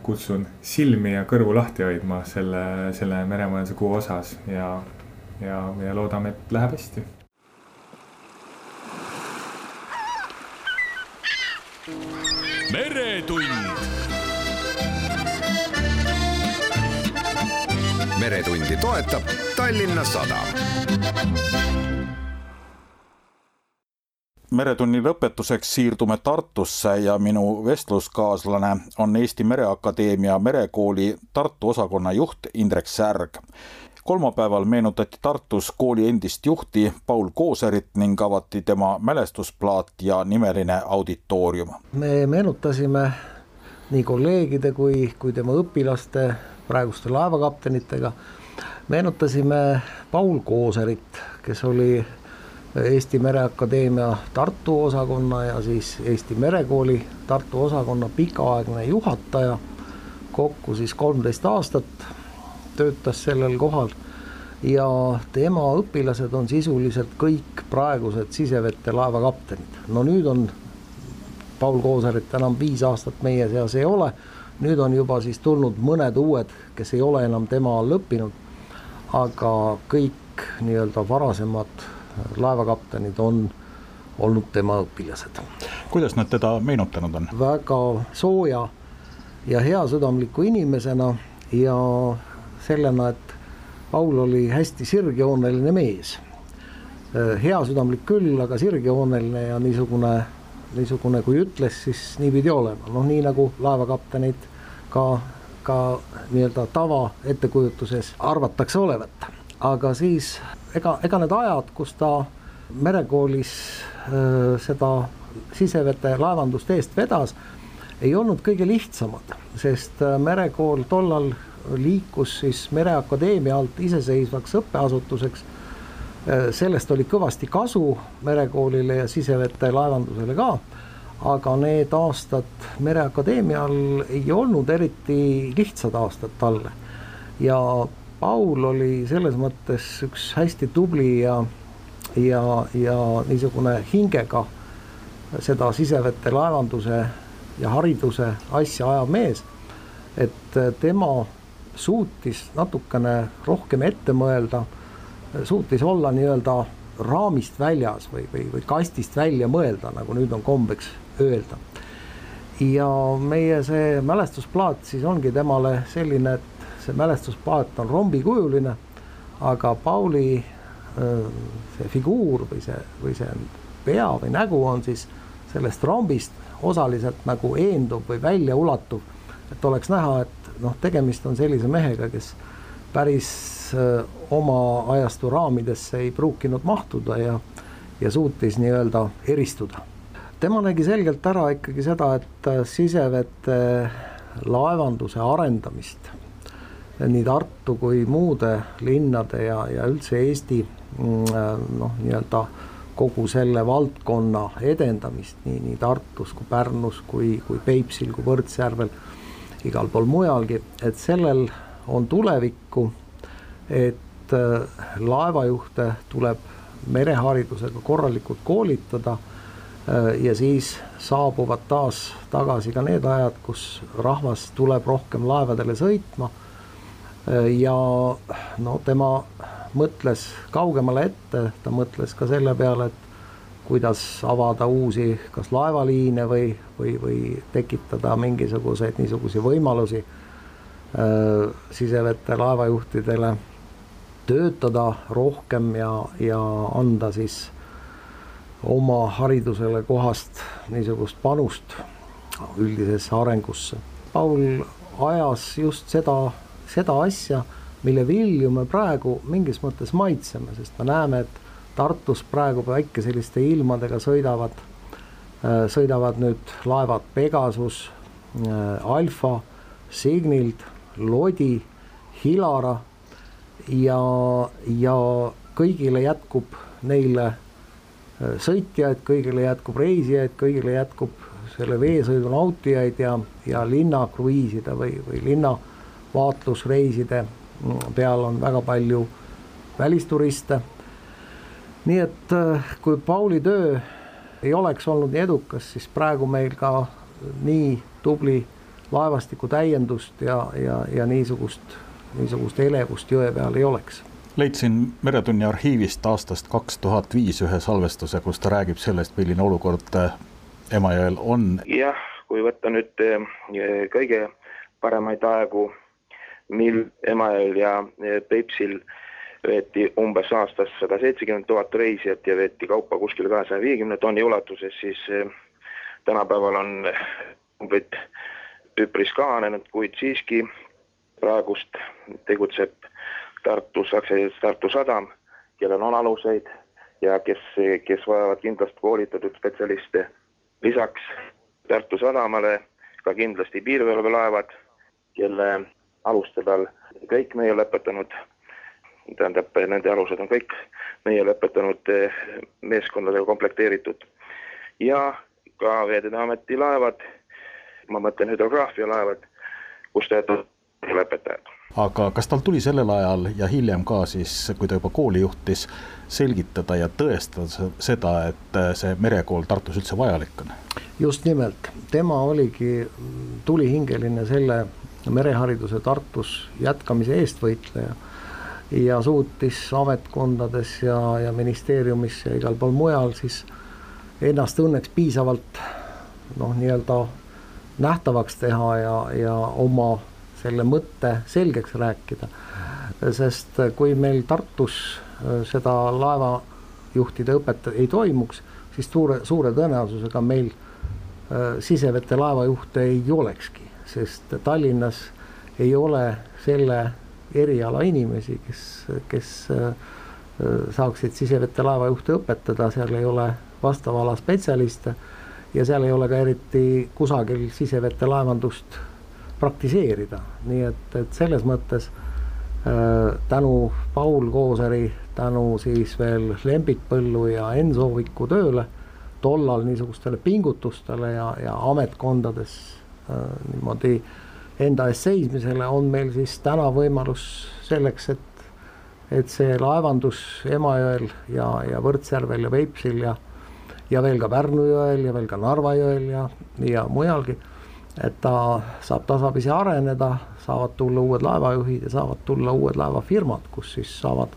kutsun silmi ja kõrvu lahti hoidma selle, selle meremajanduse kuu osas ja, ja, ja loodame, et läheb hästi. meretund meretundi toetab Tallinna Sadam. meretunni lõpetuseks siirdume Tartusse ja minu vestluskaaslane on Eesti Mereakadeemia merekooli Tartu osakonna juht Indrek Särg kolmapäeval meenutati Tartus kooli endist juhti Paul Kooserit ning avati tema mälestusplaat ja nimeline auditoorium. me meenutasime nii kolleegide kui, kui tema õpilaste, praeguste laevakaptenitega, meenutasime Paul Kooserit, kes oli Eesti Mereakadeemia Tartu osakonna ja siis Eesti Merekooli Tartu osakonna pikaaegne juhataja, kokku siis kolmteist aastat töötas sellel kohal ja tema õpilased on sisuliselt kõik praegused sisevete laevakaptenid. no nüüd on Paul Koosarit enam viis aastat meie seas ei ole, nüüd on juba siis tulnud mõned uued, kes ei ole enam tema all õppinud, aga kõik nii-öelda varasemad laevakaptenid on olnud tema õpilased. kuidas nad teda meenutanud on? väga sooja ja heasüdamliku inimesena ja sellena, et Paul oli hästi sirgjooneline mees. heasüdamlik küll, aga sirgjooneline ja niisugune, niisugune, kui ütles, siis nii pidi olema, noh, nii nagu laevakaptenid ka, ka nii-öelda tava ettekujutuses arvatakse olevat. aga siis ega, ega need ajad, kus ta merekoolis öö, seda sisevete laevandust eest vedas, ei olnud kõige lihtsamad, sest merekool tollal liikus siis Mereakadeemia alt iseseisvaks õppeasutuseks. sellest oli kõvasti kasu merekoolile ja sisevete laevandusele ka. Aga need aastad Mereakadeemial ei olnud eriti lihtsad aastad talle. ja Paul oli selles mõttes üks hästi tubli ja, ja, ja niisugune hingega seda sisevete laevanduse ja hariduse asja ajav mees. et tema suutis natukene rohkem ette mõelda, suutis olla nii-öelda raamist väljas või, või, või kastist välja mõelda, nagu nüüd on kombeks öelda. ja meie see mälestusplaat siis ongi temale selline, et see mälestusplaat on rombikujuline, aga Pauli see figuur või see, või see pea või nägu on siis sellest rombist osaliselt nagu eenduv või väljaulatuv, et oleks näha, et noh, tegemist on sellise mehega, kes päris oma ajastu raamidesse ei pruukinud mahtuda ja, ja suutis nii-öelda eristuda. Tema nägi selgelt ära ikkagi seda, et sisevete laevanduse arendamist nii Tartu kui muude linnade ja, ja üldse Eesti mm, noh, nii-öelda kogu selle valdkonna edendamist nii, nii Tartus kui Pärnus kui, kui Peipsil kui Võrtsjärvel igal pool mujalgi, et sellel on tulevikku, et äh, laevajuhte tuleb mereharidusega korralikult koolitada äh, ja siis saabuvad taas tagasi ka need ajad, kus rahvas tuleb rohkem laevadele sõitma. Äh, ja no tema mõtles kaugemale ette, ta mõtles ka selle peale, et kuidas avada uusi, kas laevaliine või, või, või tekitada mingisuguseid niisuguseid võimalusi äh, sisevete laevajuhtidele töötada rohkem ja, ja anda siis oma haridusele kohast niisugust panust üldisesse arengusse. Paul ajas just seda, seda asja, mille vilju me praegu mingis mõttes maitseme, sest me näeme, et Tartus praegu päikeseliste ilmadega sõidavad, äh, sõidavad nüüd laevad Pegasus, äh, Alfa, Signild, Lodi, Hilara ja, ja kõigile jätkub neile sõitjaid, kõigile jätkub reisijaid, kõigile jätkub selle veesõidu nautijaid ja, ja linnakruiiside või, või linna vaatlusreiside mm, peal on väga palju välisturiste nii et äh, kui Pauli töö ei oleks olnud nii edukas, siis praegu meil ka nii tubli laevastiku täiendust ja, ja, ja niisugust, niisugust elevust jõe peal ei oleks. Leidsin Meretunni arhiivist aastast kaks tuhat viis ühe salvestuse, kus ta räägib sellest, milline olukord äh, Emajõel on. jah, kui võtta nüüd kõige paremaid aegu, mil Emajõel ja Peipsil veeti umbes aastas sada seitsekümmend tuhat reisijat ja veeti kaupa kuskil kahesaja viiekümne tonni ulatuses, siis tänapäeval on numbrid üpris kahanenud, kuid siiski praegust tegutseb Tartus aktsiaselts Tartu Sadam, kellel on aluseid ja kes, kes vajavad kindlasti koolitatud spetsialiste. lisaks Tartu Sadamale ka kindlasti piirivalvelaevad, kelle aluste peal kõik meie lõpetanud, tähendab, nende alused on kõik meie lõpetanud meeskondadega komplekteeritud ja ka Veeteede Ameti laevad, ma mõtlen hüdrograafialaevad, kus töötavad lõpetajad. aga kas tal tuli sellel ajal ja hiljem ka siis, kui ta juba kooli juhtis, selgitada ja tõestada seda, et see merekool Tartus üldse vajalik on? just nimelt, tema oligi tulihingeline selle merehariduse Tartus jätkamise eestvõitleja ja suutis ametkondades ja, ja ministeeriumis ja igal pool mujal siis ennast õnneks piisavalt noh, nii-öelda nähtavaks teha ja, ja oma selle mõtte selgeks rääkida. sest kui meil Tartus äh, seda laevajuhtide õpet ei toimuks, siis suure, suure tõenäosusega meil äh, sisevete laevajuhte ei olekski, sest Tallinnas ei ole selle eriala inimesi, kes, kes äh, saaksid sisevete laevajuhte õpetada, seal ei ole vastava ala spetsialiste ja seal ei ole ka eriti kusagil sisevete laevandust praktiseerida, nii et, et selles mõttes äh, tänu Paul Kooseri, tänu siis veel Lembit Põllu ja Enn Sooviku tööle, tollal niisugustele pingutustele ja, ja ametkondades äh, niimoodi enda eest seismisele on meil siis täna võimalus selleks, et et see laevandus Emajõel ja, ja Võrtsjärvel ja Peipsil ja ja veel ka Pärnu jõel ja veel ka Narva jõel ja, ja mujalgi. Et ta saab tasapisi areneda, saavad tulla uued laevajuhid ja saavad tulla uued laevafirmad, kus siis saavad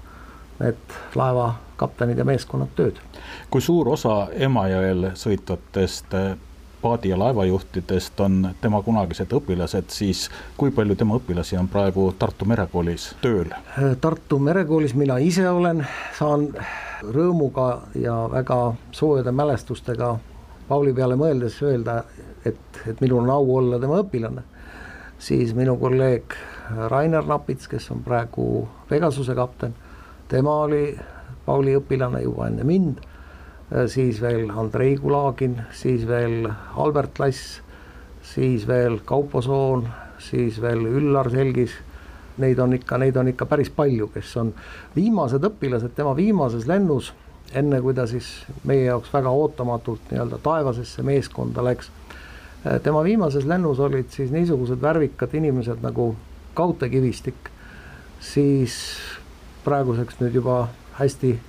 need laevakaptenid ja meeskonnad tööd. kui suur osa Emajõel sõitvatest paadi- ja laevajuhtidest on tema kunagised õpilased, siis kui palju tema õpilasi on praegu Tartu Merekoolis tööl? Tartu Merekoolis mina ise olen, saan rõõmuga ja väga soojade mälestustega Pauli peale mõeldes öelda, et, et minul on au olla tema õpilane, siis minu kolleeg Rainer Napits, kes on praegu Pegasuse kapten, tema oli Pauli õpilane juba enne mind, siis veel Andrei Kulagin, siis veel Albert Lass, siis veel Kaupo Soon, siis veel Üllar Selgis. Neid on ikka, neid on ikka päris palju, kes on viimased õpilased tema viimases lennus, enne kui ta siis meie jaoks väga ootamatult nii-öelda taevasesse meeskonda läks. tema viimases lennus olid siis niisugused värvikad inimesed nagu Kaute Kivistik, siis praeguseks nüüd juba hästi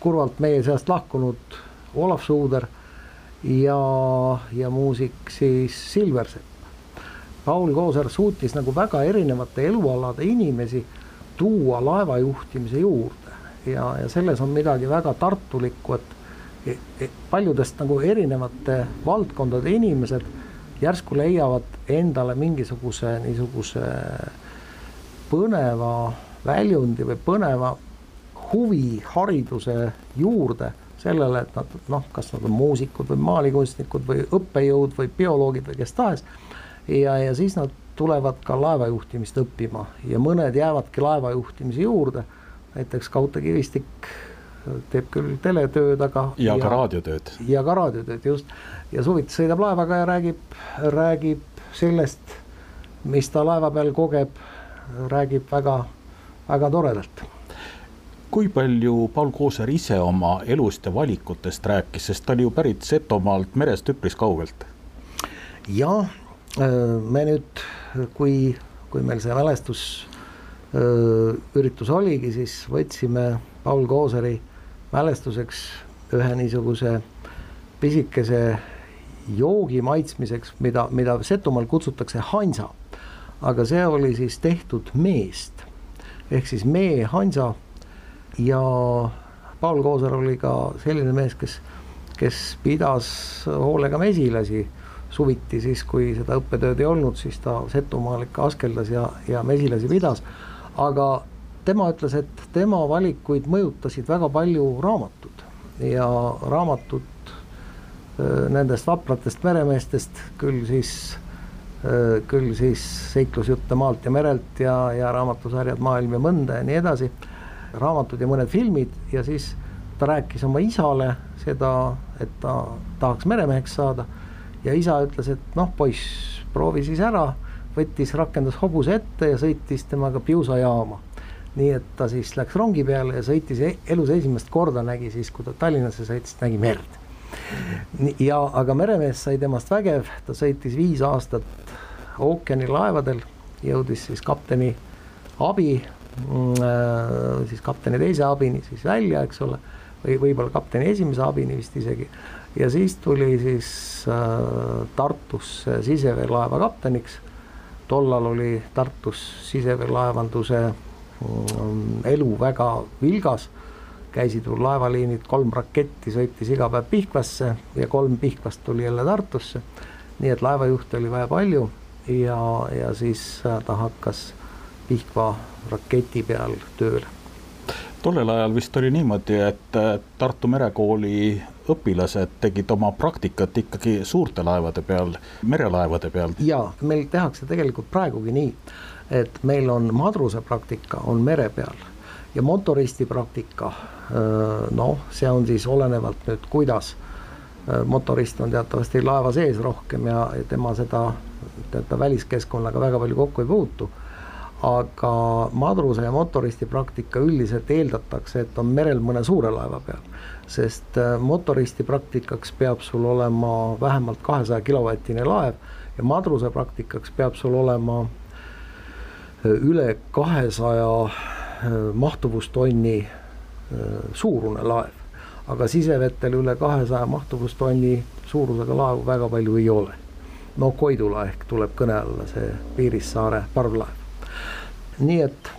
kurvalt meie seast lahkunud Olav Suuder ja, ja muusik siis Silversepp. Paul Kooser suutis nagu väga erinevate elualade inimesi tuua laevajuhtimise juurde ja, ja selles on midagi väga tartulikku, et e, e, paljudest nagu erinevate valdkondade inimesed järsku leiavad endale mingisuguse niisuguse põneva väljundi või põneva huvihariduse juurde sellele, et nad noh, kas nad on muusikud või maalikunstnikud või õppejõud või bioloogid või kes tahes ja, ja siis nad tulevad ka laevajuhtimist õppima ja mõned jäävadki laevajuhtimise juurde. Näiteks Kaute Kivistik teeb küll teletööd, aga. ja ka raadiotööd. ja ka raadiotööd just ja suviti sõidab laevaga ja räägib, räägib sellest, mis ta laeva peal kogeb, räägib väga, väga toredalt kui palju Paul Kooser ise oma elust ja valikutest rääkis, sest ta oli ju pärit Setomaalt merest üpris kaugelt? jah, me nüüd, kui, kui meil see mälestusüritus äh, oligi, siis võtsime Paul Kooseri mälestuseks ühe niisuguse pisikese joogi maitsmiseks, mida, mida Setomaal kutsutakse hansa. aga see oli siis tehtud meest ehk siis mee hansa ja Paul Kooser oli ka selline mees, kes, kes pidas hoolega mesilasi suviti siis, kui seda õppetööd ei olnud, siis ta Setumaal ikka askeldas ja, ja mesilasi pidas. Aga tema ütles, et tema valikuid mõjutasid väga palju raamatud ja raamatud nendest vapratest meremeestest, küll siis, küll siis seiklusjutte maalt ja merelt ja, ja raamatusarjad Maailm ja mõnda ja nii edasi. raamatud ja mõned filmid ja siis ta rääkis oma isale seda, et ta tahaks meremeheks saada. ja isa ütles, et noh, poiss, proovi siis ära, võttis, rakendas hobuse ette ja sõitis temaga Piusa jaama nii et ta siis läks rongi peale ja sõitis e-, elus esimest korda nägi siis, kui ta Tallinnasse sõitis, nägi merd. ja, aga meremees sai temast vägev, ta sõitis viis aastat ookeanilaevadel, jõudis siis kapteni abi, mm, äh, siis kapteni teise abini siis välja, eks ole, või võib-olla kapteni esimese abini vist isegi. ja siis tuli siis äh, Tartusse siseveelaeva kapteniks. Tollal oli Tartus siseveelaevanduse Mm, elu väga vilgas, käisid mul laevaliinid, kolm raketti sõitis iga päev Pihkvasse ja kolm Pihkvast tuli jälle Tartusse. nii et laevajuhte oli vaja palju ja, ja siis äh, ta hakkas Pihkva raketi peal tööle. tollel ajal vist oli niimoodi, et äh, Tartu Merekooli õpilased tegid oma praktikat ikkagi suurte laevade peal, merelaevade peal. ja meil tehakse tegelikult praegugi nii et meil on madruse praktika on mere peal ja motoristi praktika, noh, see on siis olenevalt nüüd, kuidas. motorist on teatavasti laeva sees rohkem ja tema seda teate väliskeskkonnaga väga palju kokku ei puutu. aga madruse ja motoristi praktika üldiselt eeldatakse, et on merel mõne suure laeva peal. Sest motoristi praktikaks peab sul olema vähemalt kahesaja kilovatine laev ja madruse praktikaks peab sul olema üle kahesaja äh, mahtuvustonni äh, suurune laev. aga sisevetel üle kahesaja mahtuvustonni suurusega laevu väga palju ei ole. no Koidula ehk tuleb kõne alla see Piirissaare parvlaev. nii et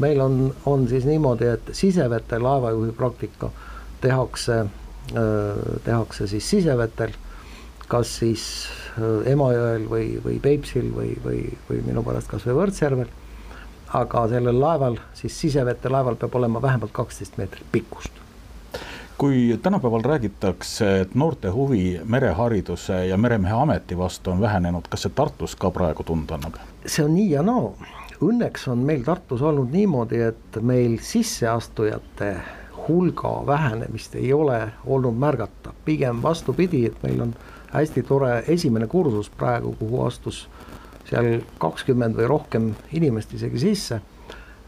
meil on, on siis niimoodi, et sisevete laevajuhi praktika tehakse, äh, tehakse siis sisevetel, kas siis Äh, Emajõel või, või Peipsil või, või, või minu pärast kas või Võrtsjärvel. aga sellel laeval, siis sisevete laeval peab olema vähemalt kaksteist meetrit pikkust kui tänapäeval räägitakse, et noorte huvi merehariduse ja meremehe ameti vastu on vähenenud, kas see Tartus ka praegu tunda annab? see on nii ja naa no.. Õnneks on meil Tartus olnud niimoodi, et meil sisseastujate hulga vähenemist ei ole olnud märgata, pigem vastupidi, et meil on hästi tore esimene kursus praegu, kuhu astus seal kakskümmend või rohkem inimest isegi sisse.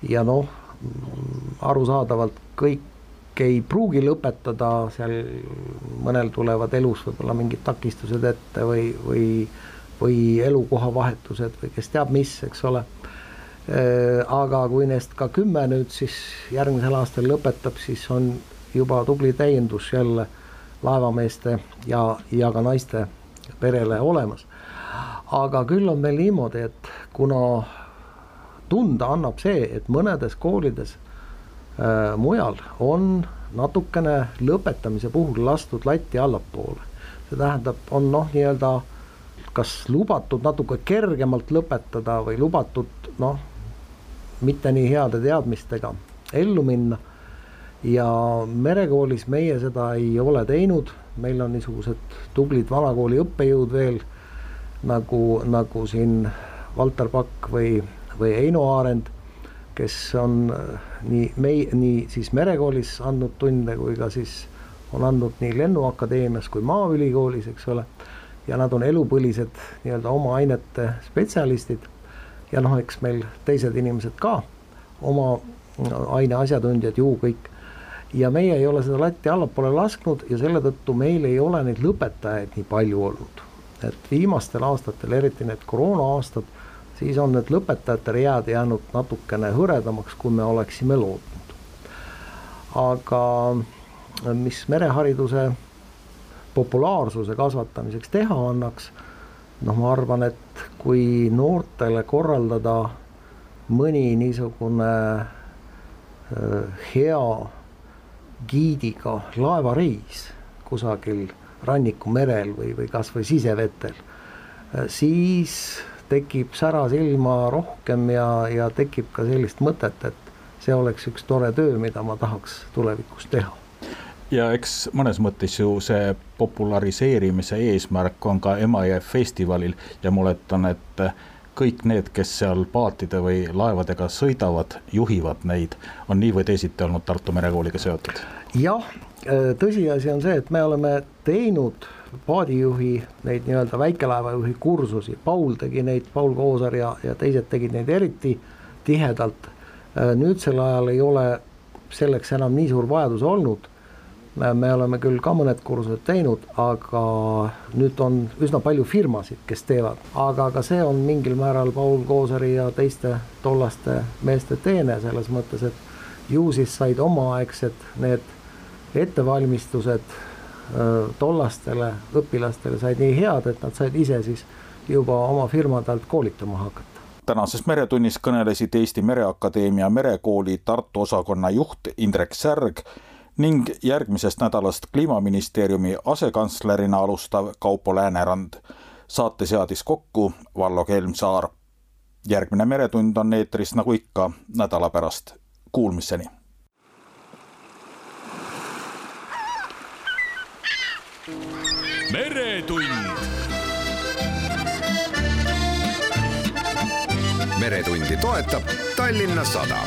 ja noh, arusaadavalt kõik ei pruugi lõpetada, seal mõnel tulevad elus võib-olla mingid takistused ette või, või, või elukohavahetused või kes teab mis, eks ole. Aga kui neist ka kümme nüüd siis järgmisel aastal lõpetab, siis on juba tubli täiendus jälle laevameeste ja, ja ka naiste perele olemas. aga küll on meil niimoodi, et kuna tunda annab see, et mõnedes koolides äh, mujal on natukene lõpetamise puhul lastud latti allapoole. see tähendab, on noh, nii-öelda kas lubatud natuke kergemalt lõpetada või lubatud noh, mitte nii heade teadmistega ellu minna ja merekoolis meie seda ei ole teinud, meil on niisugused tublid vanakooli õppejõud veel nagu, nagu siin Valter Pakk või, või Eino Aarend, kes on nii mei-, nii siis merekoolis andnud tunde kui ka siis on andnud nii Lennuakadeemias kui Maaülikoolis, eks ole. ja nad on elupõlised nii-öelda oma ainete spetsialistid. Ja noh, eks meil teised inimesed ka oma aine asjatundjad ju kõik ja meie ei ole seda latti allapoole lasknud ja selle tõttu meil ei ole neid lõpetajaid nii palju olnud. et viimastel aastatel, eriti need koroona-aastad, siis on need lõpetajate read jäänud natukene hõredamaks, kui me oleksime lootnud. aga mis merehariduse populaarsuse kasvatamiseks teha annaks, noh, ma arvan, et kui noortele korraldada mõni niisugune äh, hea giidiga laevareis kusagil rannikumerel või, või kas või sisevetel, siis tekib sära silma rohkem ja, ja tekib ka sellist mõtet, et see oleks üks tore töö, mida ma tahaks tulevikus teha ja eks mõnes mõttes ju see populariseerimise eesmärk on ka Emajõe festivalil ja ma oletan, et kõik need, kes seal paatide või laevadega sõidavad, juhivad neid, on nii või teisiti olnud Tartu Merekooliga seotud? jah, tõsiasi on see, et me oleme teinud paadijuhi neid nii-öelda väikelaevajuhi kursusi, Paul tegi neid, Paul Kooser ja, ja teised tegid neid eriti tihedalt. nüüdsel ajal ei ole selleks enam nii suur vajadus olnud me oleme küll ka mõned kursused teinud, aga nüüd on üsna palju firmasid, kes teevad, aga ka see on mingil määral Paul Kooseri ja teiste tollaste meeste teene selles mõttes, et ju siis said omaaegsed need ettevalmistused tollastele õpilastele said nii head, et nad said ise siis juba oma firmadelt koolitama hakata. Tänases Meretunnis kõnelesid Eesti Mereakadeemia merekooli Tartu osakonna juht Indrek Särg ning järgmisest nädalast kliimaministeeriumi asekantslerina alustav Kaupo Läänerand. saate seadis kokku Vallo Kelmsaar. järgmine Meretund on eetris nagu ikka nädala pärast. Kuulmiseni. meretund. meretundi toetab Tallinna Sadam